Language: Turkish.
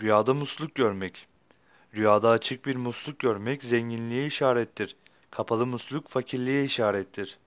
Rüyada musluk görmek. Rüyada açık bir musluk görmek zenginliğe işarettir. Kapalı musluk fakirliğe işarettir.